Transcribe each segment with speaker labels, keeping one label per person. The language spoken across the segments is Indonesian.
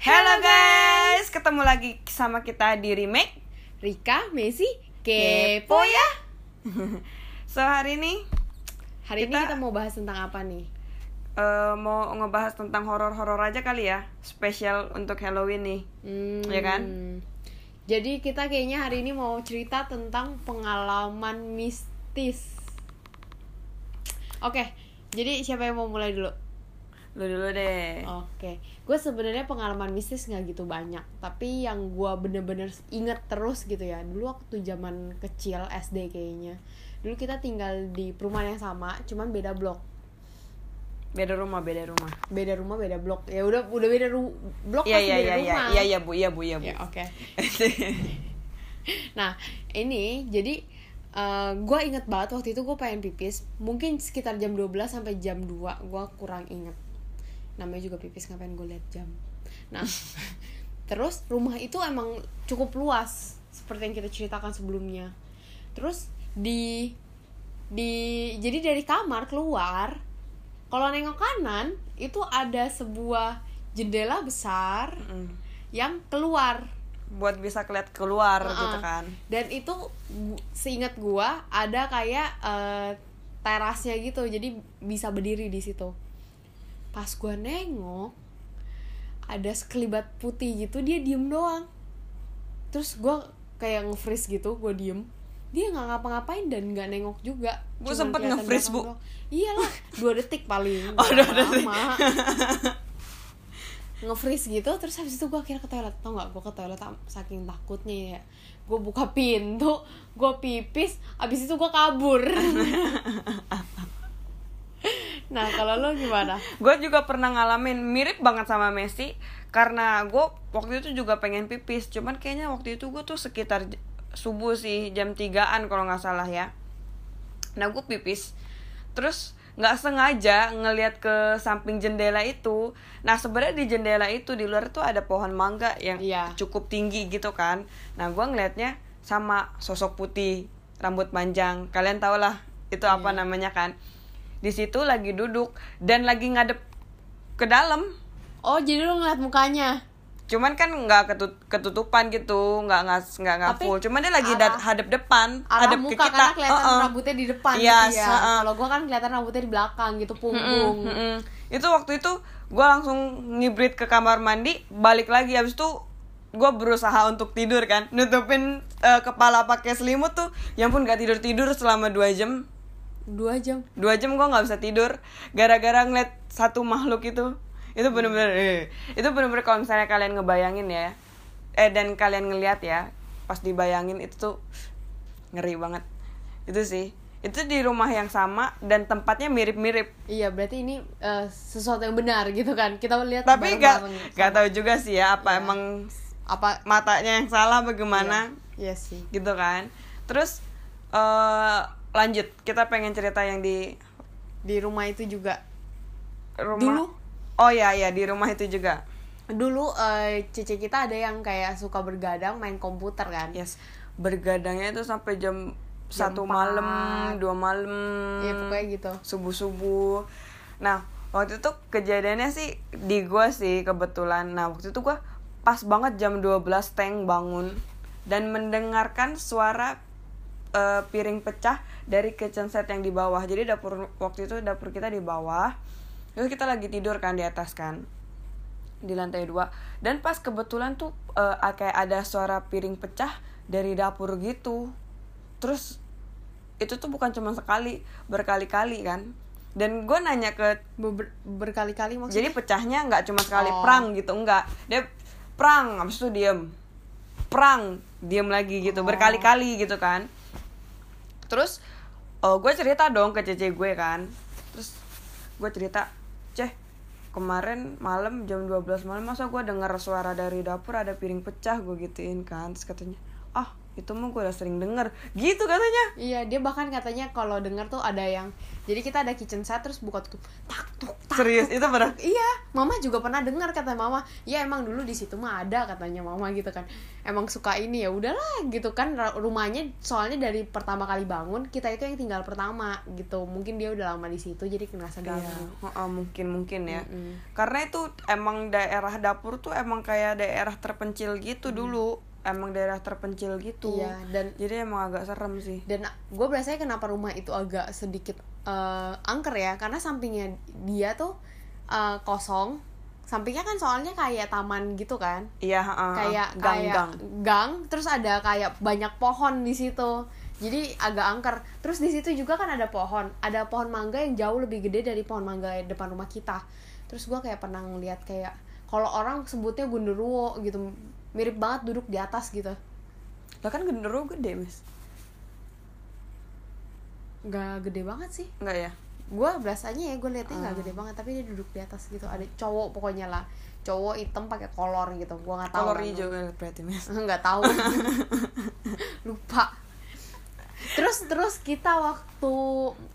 Speaker 1: Hello guys, ketemu lagi sama kita di remake
Speaker 2: Rika, Messi, kepo ya.
Speaker 1: So hari ini
Speaker 2: Hari ini
Speaker 1: Kita-
Speaker 2: kita mau bahas tentang apa nih?
Speaker 1: eh, mau ngebahas tentang horor-horor aja kali ya, spesial untuk Halloween nih.
Speaker 2: Hmm,
Speaker 1: Ya kan?
Speaker 2: Jadi kita kayaknya hari ini mau cerita tentang pengalaman mistis. Oke, jadi siapa yang mau mulai dulu?
Speaker 1: Lu dulu deh.
Speaker 2: Oke, gue sebenarnya pengalaman mistis nggak gitu banyak, tapi yang gue bener-bener inget terus gitu ya. Dulu waktu zaman kecil SD kayaknya, dulu kita tinggal di perumahan yang sama, cuman beda blok.
Speaker 1: Beda rumah, beda rumah.
Speaker 2: Beda rumah, beda blok. Ya udah, udah beda ru blok
Speaker 1: Iya
Speaker 2: pasti
Speaker 1: iya
Speaker 2: beda
Speaker 1: iya iya
Speaker 2: rumah.
Speaker 1: iya iya Bu, iya Bu, iya Bu.
Speaker 2: Ya oke. Nah ini jadi gue inget banget waktu itu gue pengen pipis mungkin sekitar jam 12 sampai jam 2 gue kurang inget namanya juga pipis ngapain gue liat jam nah terus rumah itu emang cukup luas seperti yang kita ceritakan sebelumnya terus di di jadi dari kamar keluar kalau nengok kanan itu ada sebuah jendela besar
Speaker 1: Mm.
Speaker 2: yang keluar
Speaker 1: Buat bisa keliat keluar
Speaker 2: Heeh.
Speaker 1: gitu kan.
Speaker 2: dan itu seingat gua ada kayak eh, terasnya gitu jadi bisa berdiri di situ pas gua nengok ada sekelibat putih gitu dia diem doang. Terus gua kayak nge-freeze gitu gua diem. Dia nggak ngapa-ngapain dan nggak nengok juga. Cuman
Speaker 1: sempet nge-freeze, Bu?
Speaker 2: doang. iyalah dua detik paling
Speaker 1: Oh, dua detik.
Speaker 2: nge-freeze gitu terus habis itu gue akhirnya ke toilet. Tau nggak gue ke toilet saking takutnya ya. Gue buka pintu gue pipis habis itu gue kabur nah kalau lo gimana?
Speaker 1: Gue juga pernah ngalamin mirip banget sama Messi karena gue waktu itu juga pengen pipis. Cuman kayaknya waktu itu gue tuh sekitar subuh sih jam 3an kalau nggak salah ya. Nah gue pipis. Terus nggak sengaja ngelihat ke samping jendela itu. Nah sebenarnya di jendela itu di luar tuh ada pohon mangga yang
Speaker 2: Iya.
Speaker 1: cukup tinggi gitu kan. Nah gue ngelihatnya sama sosok putih rambut panjang. Kalian tau lah itu apa
Speaker 2: Iya.
Speaker 1: namanya kan di situ lagi duduk dan lagi ngadep ke dalam.
Speaker 2: Oh jadi lo ngeliat mukanya?
Speaker 1: Cuman kan nggak ketut ketutupan gitu nggak nggak nggak nggak full cuman dia lagi
Speaker 2: arah-
Speaker 1: da- hadap depan
Speaker 2: arah
Speaker 1: hadap
Speaker 2: muka
Speaker 1: ke kita.
Speaker 2: karena kelihatan
Speaker 1: Heeh.
Speaker 2: rambutnya di depan
Speaker 1: Yes,
Speaker 2: gitu ya.
Speaker 1: heeh.
Speaker 2: kalau gue kan kelihatan rambutnya di belakang gitu punggung.
Speaker 1: Mm-mm, mm-mm. itu waktu itu gue langsung ngibrit ke kamar mandi balik lagi. Habis itu gue berusaha untuk tidur kan. Nutupin eh, kepala pakai selimut tuh. Yang pun gak tidur tidur selama dua jam
Speaker 2: dua jam.
Speaker 1: Dua jam gue nggak bisa tidur. Gara-gara ngeliat satu makhluk itu. Itu bener-bener eh, itu bener-bener kalau misalnya kalian ngebayangin ya. Eh dan kalian ngeliat ya pas dibayangin itu tuh ngeri banget. Itu sih. Itu di rumah yang sama dan tempatnya mirip-mirip.
Speaker 2: Iya berarti ini eh, sesuatu yang benar gitu kan. Kita lihat
Speaker 1: tapi gak
Speaker 2: bareng-bareng.
Speaker 1: gak tahu juga sih ya apa
Speaker 2: Iya.
Speaker 1: emang
Speaker 2: apa?
Speaker 1: matanya yang salah bagaimana
Speaker 2: iya sih.
Speaker 1: Gitu kan. Terus eh lanjut kita pengen cerita yang di
Speaker 2: di rumah itu juga.
Speaker 1: Rumah.
Speaker 2: Dulu?
Speaker 1: oh ya ya di rumah itu juga.
Speaker 2: Dulu eh, cici kita ada yang kayak suka bergadang main komputer kan?
Speaker 1: Yes. Bergadangnya itu sampai jam satu malam dua malam.
Speaker 2: Iya, pokoknya gitu.
Speaker 1: subuh subuh nah waktu itu kejadiannya sih di gua sih kebetulan. Nah waktu itu gua pas banget jam 12 teng bangun. Dan mendengarkan suara eh, piring pecah dari kitchen set yang di bawah. Jadi dapur waktu itu dapur kita di bawah. Terus kita lagi tidur kan di atas kan di lantai dua. Dan pas kebetulan tuh eh, kayak ada suara piring pecah dari dapur gitu. Terus itu tuh bukan cuma sekali berkali-kali kan. Dan gue nanya ke
Speaker 2: Ber- berkali-kali maksudnya?
Speaker 1: Jadi pecahnya nggak cuma sekali
Speaker 2: Oh.
Speaker 1: prang gitu enggak dia prang habis itu diem. Prang diem lagi gitu
Speaker 2: Oh.
Speaker 1: berkali-kali gitu kan terus oh gue cerita dong ke cece gue kan. Terus gue cerita ceh kemarin malam jam 12 malam masa gue dengar suara dari dapur ada piring pecah? Gue gituin kan terus katanya itu mah gue udah sering denger gitu katanya
Speaker 2: Iya, dia bahkan katanya kalau denger tuh ada yang jadi kita ada kitchen set terus buka tutup tak tuk tak.
Speaker 1: serius itu pernah
Speaker 2: Iya, mama juga pernah dengar kata mama. Ya emang dulu di situ mah ada katanya mama gitu kan. Emang suka ini ya udahlah gitu kan rumahnya soalnya dari pertama kali bangun kita itu yang tinggal pertama gitu. Mungkin dia udah lama di situ jadi ngerasa
Speaker 1: Iya,
Speaker 2: ganggu.
Speaker 1: heeh, mungkin mungkin ya
Speaker 2: Mm-mm.
Speaker 1: karena itu emang daerah dapur tuh emang kayak daerah terpencil gitu dulu emang daerah terpencil gitu.
Speaker 2: Iya, dan
Speaker 1: jadi emang agak serem sih.
Speaker 2: Dan gue biasanya kenapa rumah itu agak sedikit eh, angker ya? Karena sampingnya dia tuh eh, kosong. Sampingnya kan soalnya kayak taman gitu kan?
Speaker 1: Iya heeh,
Speaker 2: kayak
Speaker 1: gang
Speaker 2: kayak
Speaker 1: gang.
Speaker 2: gang terus ada kayak banyak pohon di situ. Jadi agak angker. Terus di situ juga kan ada pohon. Ada pohon mangga yang jauh lebih gede dari pohon mangga depan rumah kita. Terus gua kayak pernah ngeliat kayak kalau orang sebutnya gunderuwo gitu mirip banget duduk di atas gitu.
Speaker 1: Lah kan genderuwo gede mis
Speaker 2: nggak gede banget sih.
Speaker 1: Enggak ya?
Speaker 2: Gue biasanya ya gue liatnya nggak
Speaker 1: Ah.
Speaker 2: gede banget tapi dia duduk di atas gitu. Ada cowok pokoknya lah. Cowok hitam pakai kolor gitu. Gue nggak tahu
Speaker 1: kolor
Speaker 2: kan.
Speaker 1: hijau kan berarti mis
Speaker 2: nggak tahu. Lupa. Terus terus kita waktu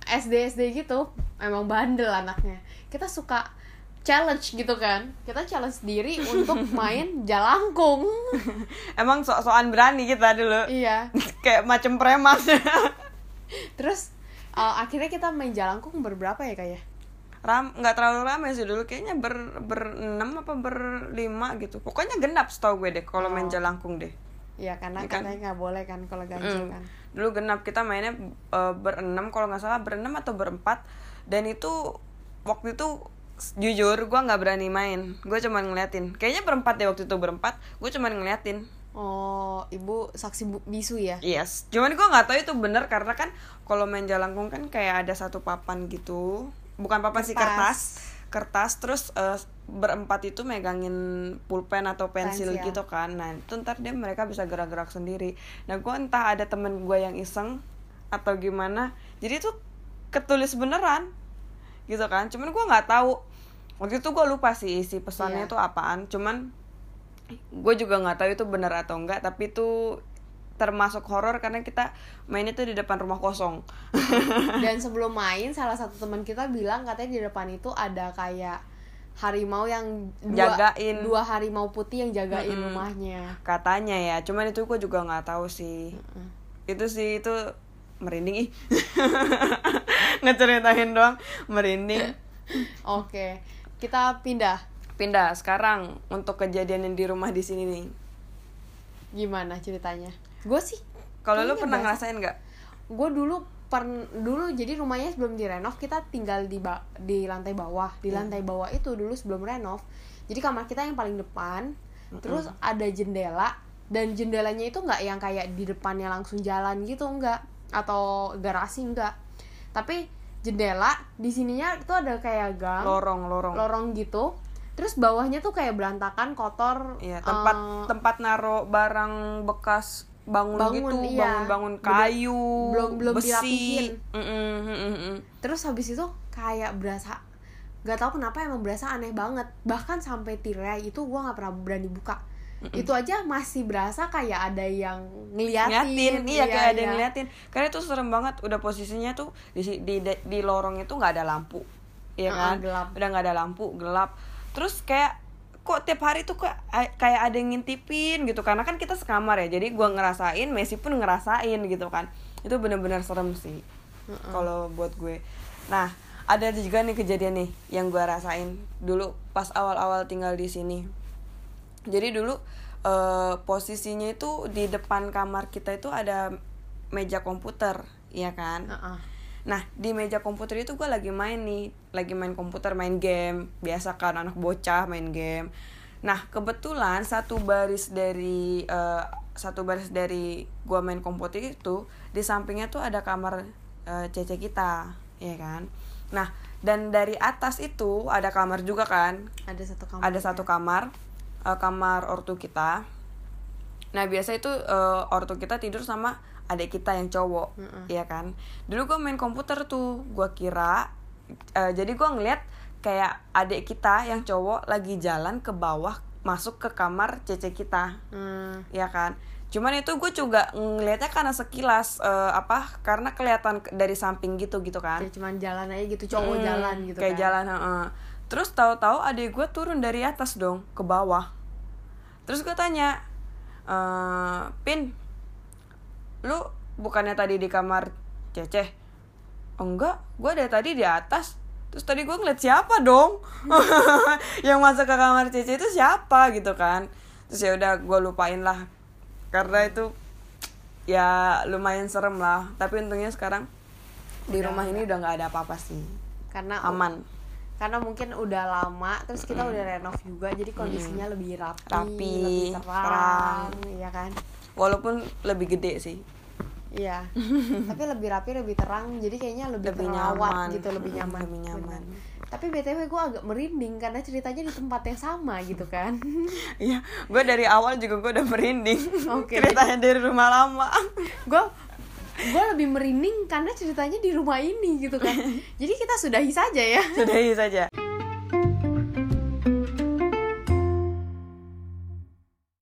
Speaker 2: SD SD gitu emang bandel anaknya. Kita suka challenge gitu kan. Kita challenge diri untuk main jalangkung.
Speaker 1: Emang sok-sokan berani kita dulu.
Speaker 2: Iya.
Speaker 1: Kayak macam preman.
Speaker 2: Terus uh, akhirnya kita main jalangkung berberapa ya kayak
Speaker 1: ram nggak terlalu ramai sih dulu. Kayaknya ber berenam apa berlima gitu. Pokoknya genap setahu gue deh kalau main
Speaker 2: Oh.
Speaker 1: jalangkung deh.
Speaker 2: Iya karena
Speaker 1: Iya kan?
Speaker 2: katanya nggak boleh kan kalau ganjil
Speaker 1: Mm.
Speaker 2: kan.
Speaker 1: Dulu genap. Kita mainnya eh, berenam kalau nggak salah. Berenam atau berempat. Dan itu waktu itu jujur gue nggak berani main. Gue cuma ngeliatin. Kayaknya berempat deh waktu itu berempat. Gue cuma ngeliatin.
Speaker 2: Oh ibu saksi bu- bisu ya?
Speaker 1: Yes. Cuman gue nggak tahu itu bener karena kan kalau main jalangkung kan kayak ada satu papan gitu. Bukan papan sih
Speaker 2: Kertas.
Speaker 1: kertas. Kertas terus eh, berempat itu megangin pulpen atau pensil,
Speaker 2: Pensil.
Speaker 1: gitu kan. Nah itu ntar dia mereka bisa gerak-gerak sendiri. Nah gue entah ada temen gue yang iseng atau gimana. Jadi itu ketulis beneran gitu kan. Cuman gue nggak tahu. Waktu itu gue lupa sih isi pesannya
Speaker 2: Iya.
Speaker 1: itu apaan. Cuman gue juga nggak tahu itu benar atau enggak tapi itu termasuk horor karena kita mainnya tuh di depan rumah kosong.
Speaker 2: Dan sebelum main salah satu teman kita bilang katanya di depan itu ada kayak harimau yang dua,
Speaker 1: Jagain.
Speaker 2: dua harimau putih yang jagain
Speaker 1: Mm-mm.
Speaker 2: rumahnya.
Speaker 1: Katanya ya cuman itu gue juga nggak tahu sih. Itu sih itu merinding ih ngeceritain doang merinding.
Speaker 2: Oke kita pindah.
Speaker 1: Pindah sekarang untuk kejadian yang di rumah di sini nih.
Speaker 2: Gimana ceritanya? Gue sih
Speaker 1: kalau lu pernah
Speaker 2: biasa.
Speaker 1: ngerasain nggak?
Speaker 2: Gue dulu per dulu jadi rumahnya sebelum direnov kita tinggal di ba- di lantai bawah di
Speaker 1: Iya.
Speaker 2: lantai bawah itu dulu sebelum renov. Jadi kamar kita yang paling depan terus ada jendela dan jendelanya itu nggak yang kayak di depannya langsung jalan gitu enggak atau garasi enggak tapi jendela di sininya itu ada kayak gang.
Speaker 1: Lorong lorong.
Speaker 2: Lorong gitu. Terus bawahnya tuh kayak berantakan kotor.
Speaker 1: Iya, tempat
Speaker 2: eh,
Speaker 1: tempat naruh barang bekas bangun,
Speaker 2: Bangun,
Speaker 1: gitu,
Speaker 2: iya.
Speaker 1: bangun-bangun
Speaker 2: Belum-
Speaker 1: kayu,
Speaker 2: belum- belum
Speaker 1: besi. Mm-mm, mm-mm, mm.
Speaker 2: terus habis itu kayak berasa gak tahu kenapa emang berasa aneh banget. Bahkan sampai tirai itu gua nggak pernah berani buka itu aja masih berasa kayak ada yang ngeliatin,
Speaker 1: Ngeliatin, iya kayak ada yang
Speaker 2: iya.
Speaker 1: ngeliatin. Karena itu serem banget. Udah posisinya tuh di di di, di lorong itu nggak ada lampu, Iya
Speaker 2: Ah,
Speaker 1: kan?
Speaker 2: gelap.
Speaker 1: Udah nggak ada lampu, gelap. Terus kayak kok tiap hari tuh kayak kayak ada yang ngintipin gitu karena kan kita sekamar ya jadi gua ngerasain Messi pun ngerasain gitu kan itu bener-bener serem sih kalau buat gue nah ada juga nih kejadian nih yang gua rasain dulu pas awal-awal tinggal di sini jadi dulu eh, posisinya itu di depan kamar kita itu ada meja komputer ya kan
Speaker 2: Heeh.
Speaker 1: Nah di meja komputer itu gue lagi main nih, lagi main komputer, main game, biasa kan anak bocah main game. Nah kebetulan satu baris dari eh, satu baris dari gue main komputer itu di sampingnya tuh ada kamar eh, cece kita, ya kan. Nah dan dari atas itu ada kamar juga kan,
Speaker 2: ada satu kamar
Speaker 1: ada satu kamar, eh, kamar ortu kita. Nah biasa itu eh, ortu kita tidur sama adik kita yang cowok,
Speaker 2: Mm-mm.
Speaker 1: ya kan. Dulu gue main komputer tuh, gue kira, eh, jadi gue ngeliat kayak adik kita yang cowok lagi jalan ke bawah masuk ke kamar cece kita,
Speaker 2: Hmm,
Speaker 1: ya kan. cuman itu gue juga ngelihatnya karena sekilas eh, apa karena kelihatan ke- dari samping gitu gitu kan
Speaker 2: kayak cuman jalan aja gitu cowok
Speaker 1: Hmm,
Speaker 2: jalan gitu
Speaker 1: kayak
Speaker 2: kan
Speaker 1: jalan heeh. Terus tahu-tahu adik gue turun dari atas dong ke bawah. Terus gue tanya eh pin lu bukannya tadi di kamar ceceh? Enggak gue dari tadi di atas. Terus tadi gue ngeliat siapa dong? Yang masuk ke kamar cece itu siapa gitu kan? Terus ya udah gue lupain lah. Karena itu ya lumayan serem lah. Tapi untungnya sekarang di rumah ini udah nggak ada apa-apa sih.
Speaker 2: Karena
Speaker 1: aman
Speaker 2: karena mungkin udah lama terus kita udah renov juga jadi kondisinya lebih rapi,
Speaker 1: Rapi,
Speaker 2: lebih terang, ya kan
Speaker 1: walaupun lebih gede sih
Speaker 2: iya tapi lebih rapi lebih terang jadi kayaknya lebih,
Speaker 1: Lebih
Speaker 2: terawat
Speaker 1: nyaman.
Speaker 2: gitu lebih
Speaker 1: Mm,
Speaker 2: nyaman
Speaker 1: lebih nyaman.
Speaker 2: Tapi btw gue agak merinding karena ceritanya di tempat yang sama gitu kan
Speaker 1: Iya, gue dari awal juga gue udah merinding.
Speaker 2: Oke.
Speaker 1: Ceritanya dari rumah lama.
Speaker 2: gue gue lebih merinding karena ceritanya di rumah ini gitu kan jadi kita sudahi saja ya
Speaker 1: Sudahi saja.